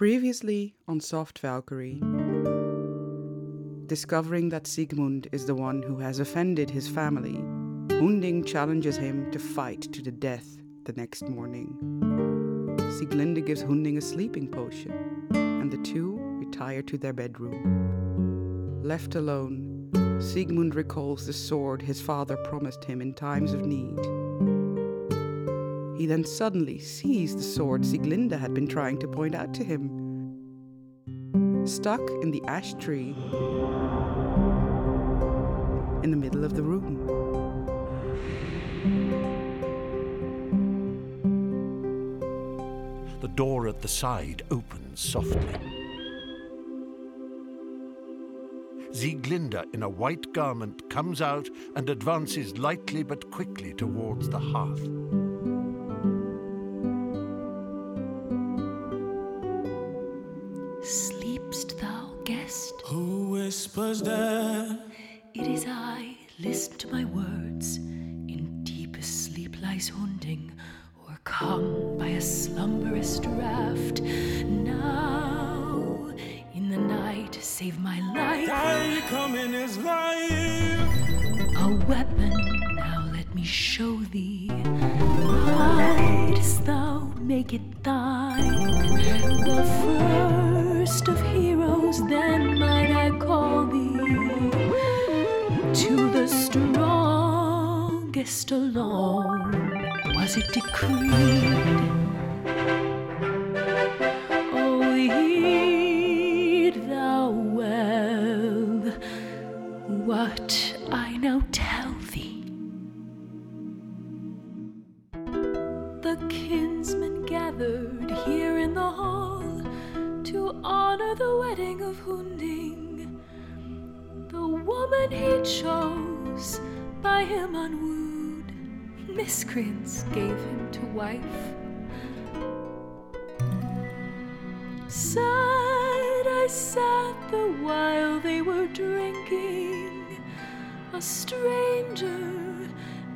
Previously on Soft Valkyrie. Discovering that Siegmund is the one who has offended his family, Hunding challenges him to fight to the death the next morning. Sieglinde gives Hunding a sleeping potion, and the two retire to their bedroom. Left alone, Siegmund recalls the sword his father promised him in times of need. He then suddenly sees the sword Sieglinde had been trying to point out to him. Stuck in the ash tree in the middle of the room. The door at the side opens softly. Sieglinde, in a white garment, comes out and advances lightly but quickly towards the hearth. My words. Alone was it decreed.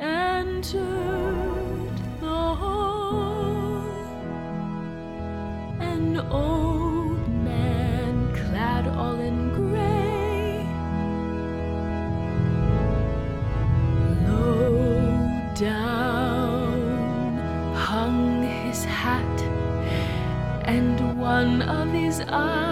Entered the hall. An old man clad all in gray. Low down hung his hat, and one of his eyes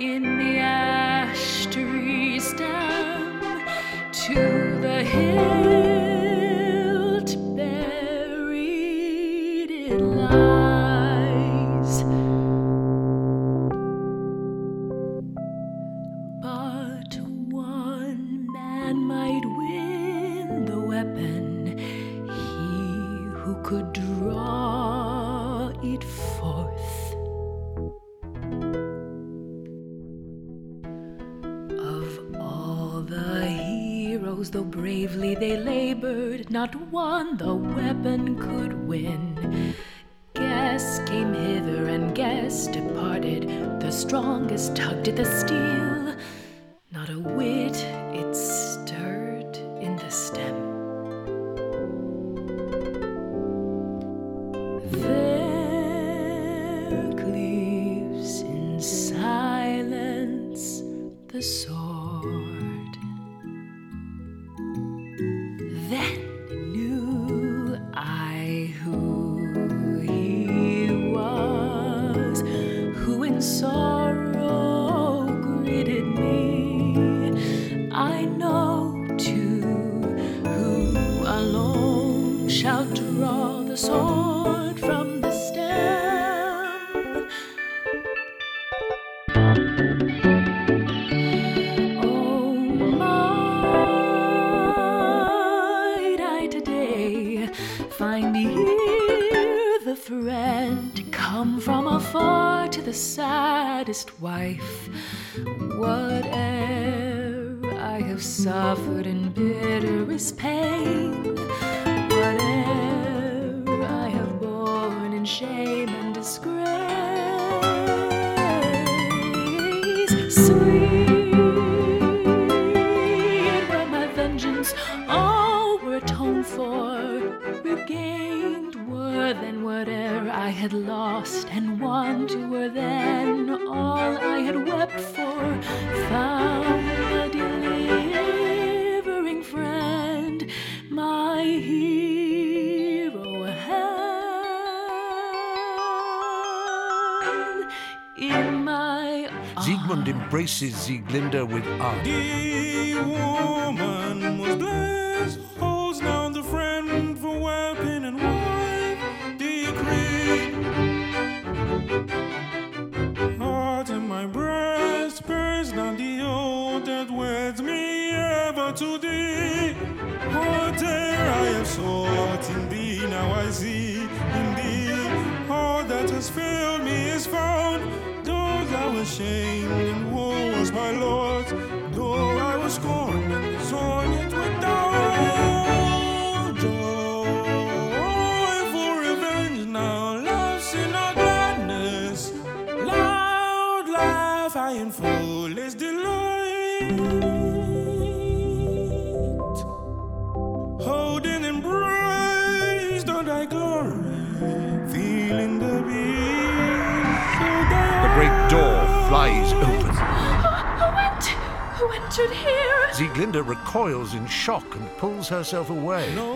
in Not a whit find me here the friend come from afar to the saddest wife? Whate'er I have suffered in bitterest pain, hero hand in my Siegmund embraces Sieglinde with ardor. Shamed and woe was my Lord, though I was scorned and zorn it without joy. For revenge. Now love's in our gladness, loud laugh I fullest door flies open. Who went? Who entered here? Sieglinde recoils in shock and pulls herself away. No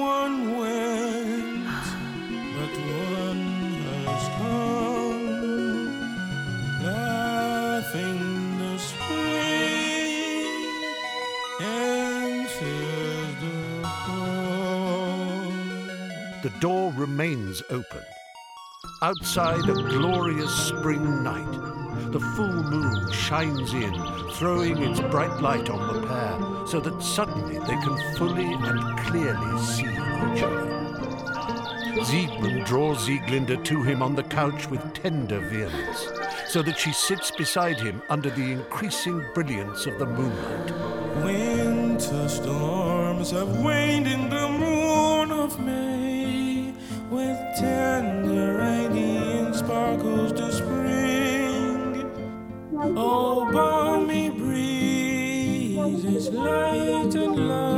one went, but one has come, laughing the spring enters the hall. The door remains open. Outside, a glorious spring night. The full moon shines in, throwing its bright light on the pair, so that suddenly they can fully and clearly see each other. Siegmund draws Sieglinde to him on the couch with tender vehemence, so that she sits beside him under the increasing brilliance of the moonlight. Winter storms have waned in the light and lovely,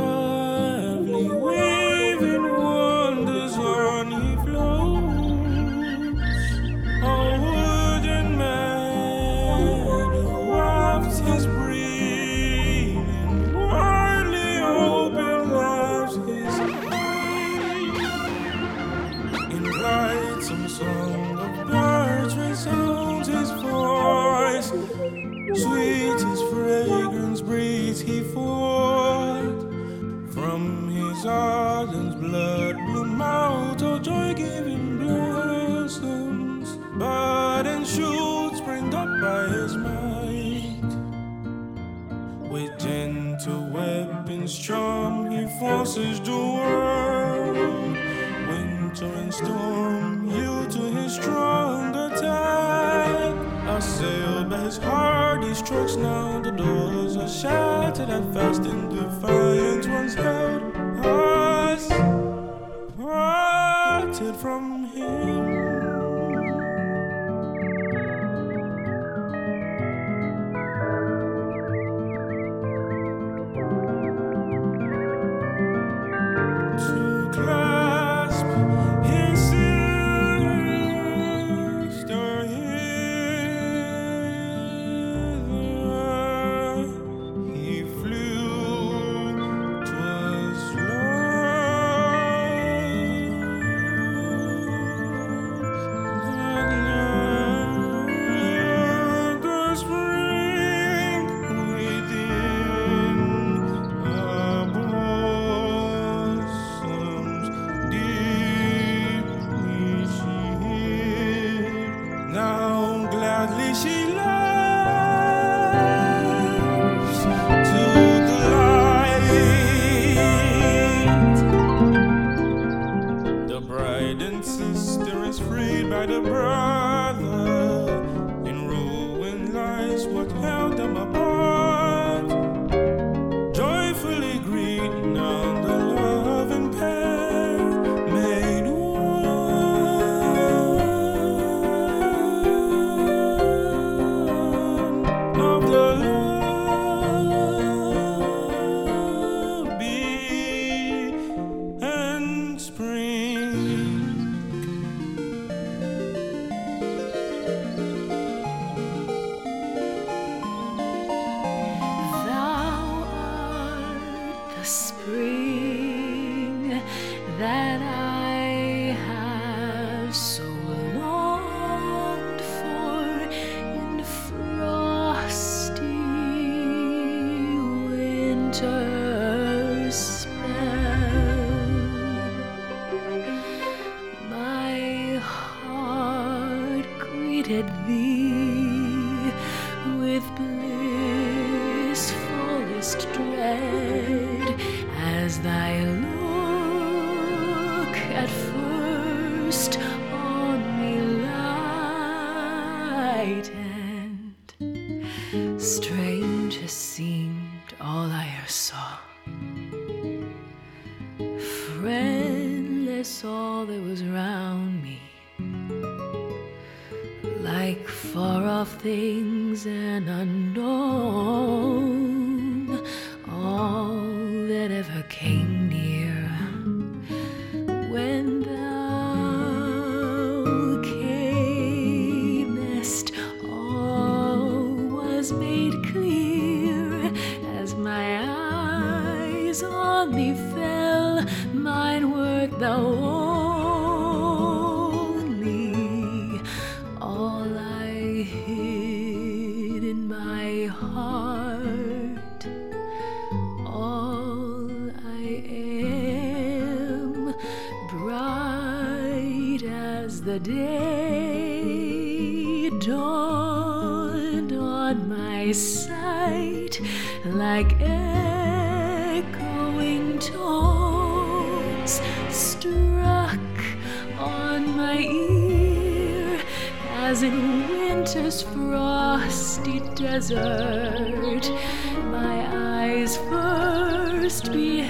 the doors are shattered and fast in defiance once held us parted from desert, my eyes first beheld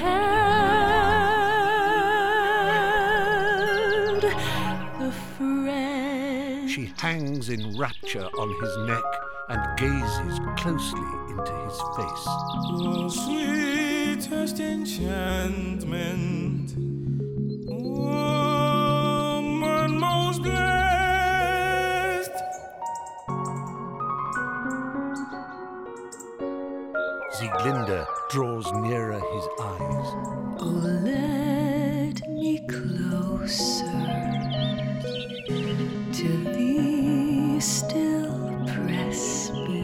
the friend. She hangs in rapture on his neck and gazes closely into his face. Oh, sweetest enchantment. Oh. draws nearer his eyes. Oh, let me closer to thee, still press me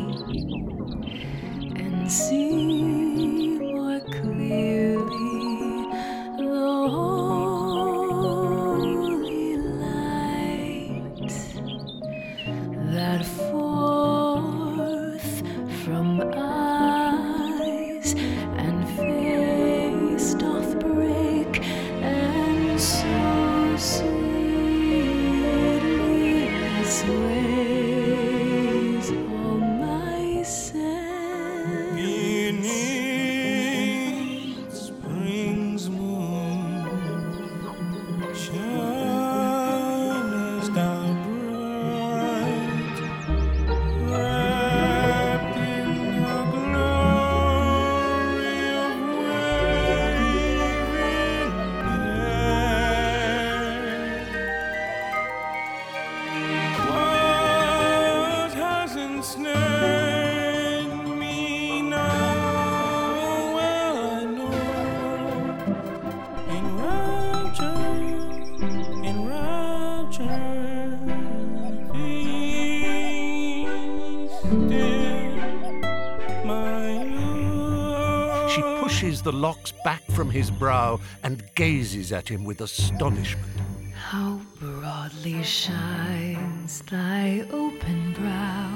and see more clearly the holy light that forth from us. the locks back from his brow and gazes at him with astonishment. How broadly shines thy open brow,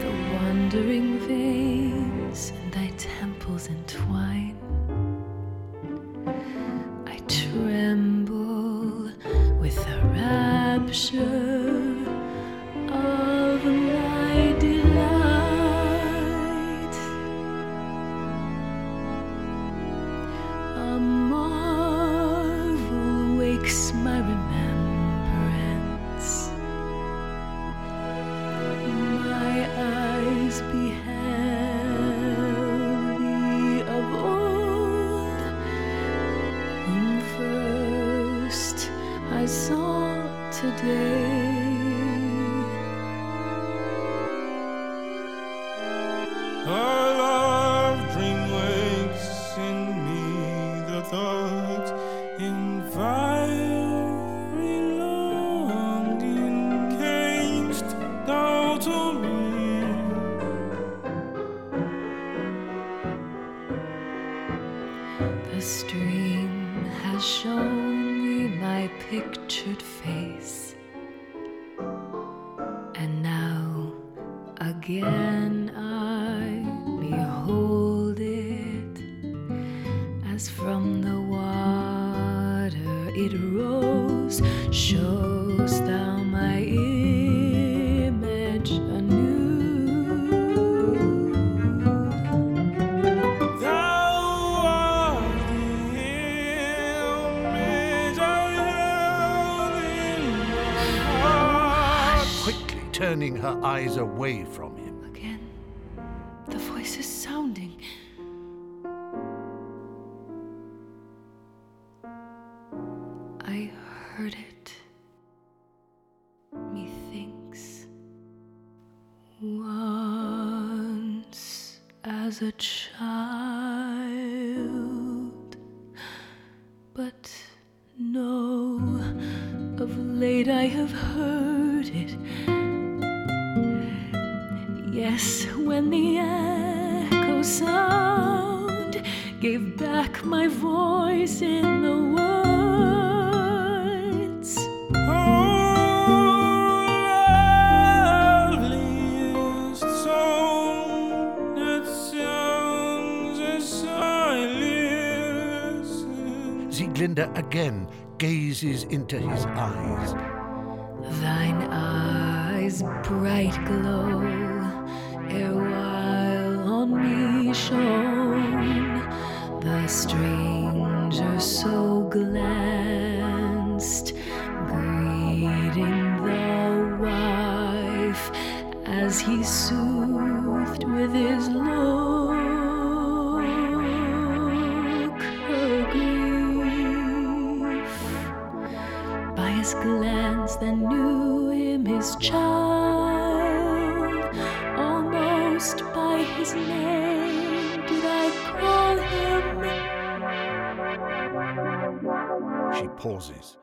the wandering veins and thy temples entwine. Pictured face. And now again eyes away from him. Again, the voice is sounding. I heard it. Methinks once as a child, when the echo sound gave back my voice in the words. Oh, loveliest song that sounds as I listen. Sieglinde again gazes into his eyes. Thine eyes' bright glow, erewhile on me shone. The stranger so glanced, greeting the wife as he soothed with his look her grief by his glance that knew him his child. Him. Pauses.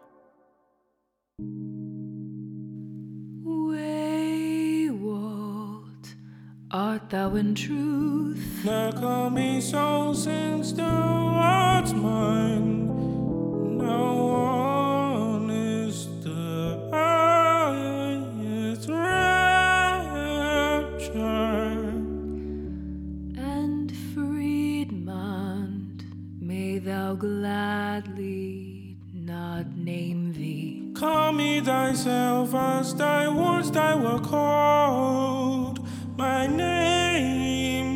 Wehwalt, art thou in truth? Now call me so since thou art mine. Now on thyself as thy words thy were called. My name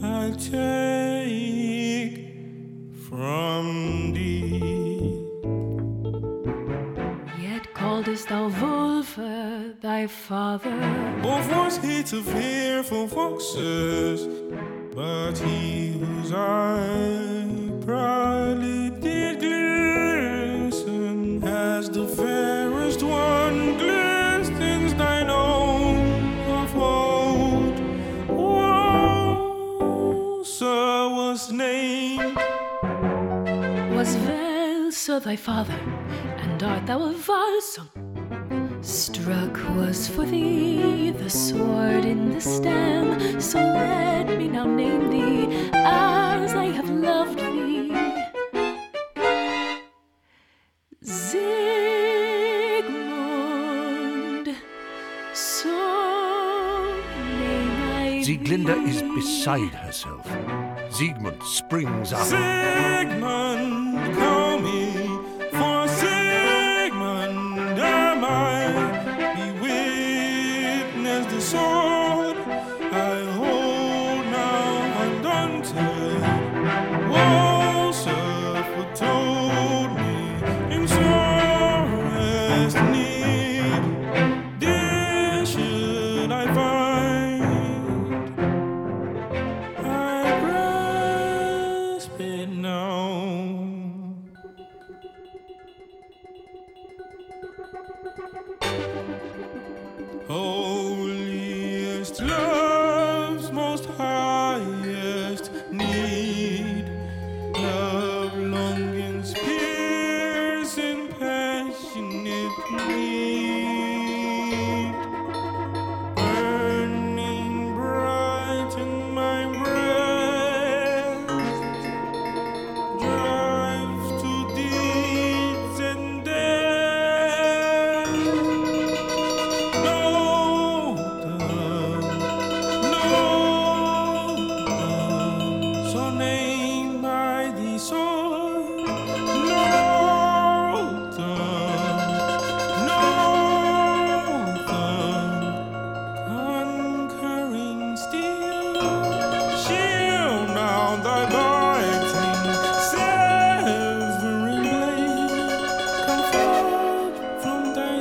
I take from thee. Yet callest thou Wolfe uh, thy father. Both was he to fearful foxes, but he whose eye proudly thy father, and art thou a Valsung? Struck was for thee the sword in the stem, so let me now name thee as I have loved thee. Siegmund, so name Sieglinde is beside herself. Siegmund springs up. Siegmund,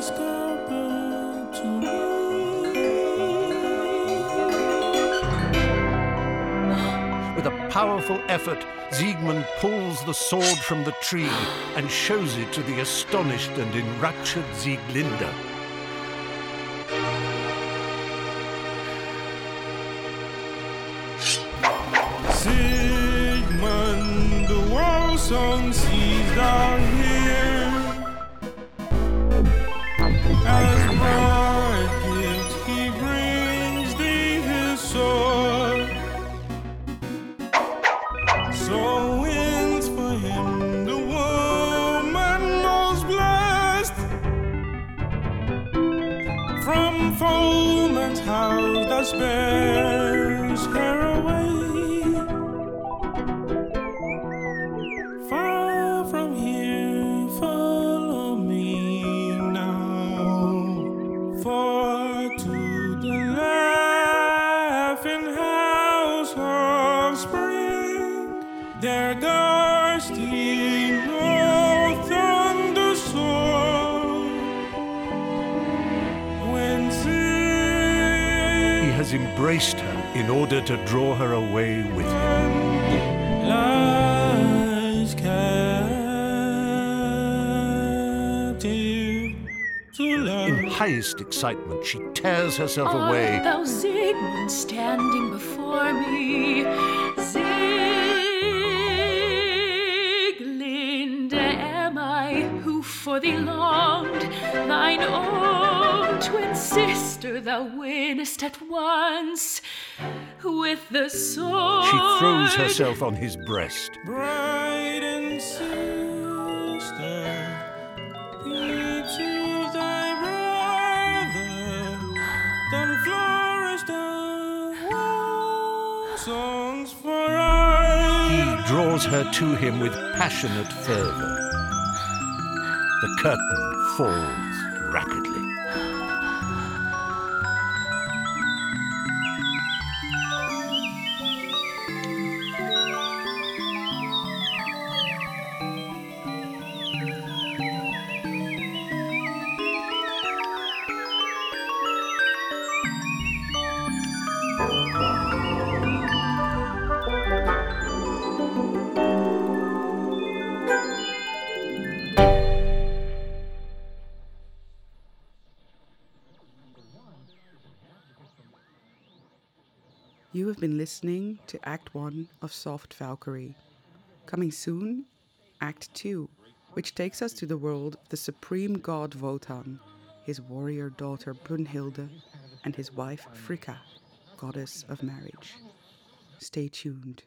With a powerful effort, Siegmund pulls the sword from the tree and shows it to the astonished and enraptured Sieglinde. Foeman's house that spares her embraced her in order to draw her away with him. lies captive to love. In highest excitement, she tears herself Art away. Ah, thou Siegmund standing before me? Sieglinde am I, who for thee longed, thine own twin sister thou winnest at once with the sword. She throws herself on his breast. Bride and sister, be to thy brother, then flourish the songs for He draws her to him with passionate fervor. The curtain falls rapidly. Been listening to Act 1 of Soft Valkyrie. Coming soon, Act 2, which takes us to the world of the supreme god Wotan, his warrior daughter Brunhilde, and his wife Fricka, goddess of marriage. Stay tuned.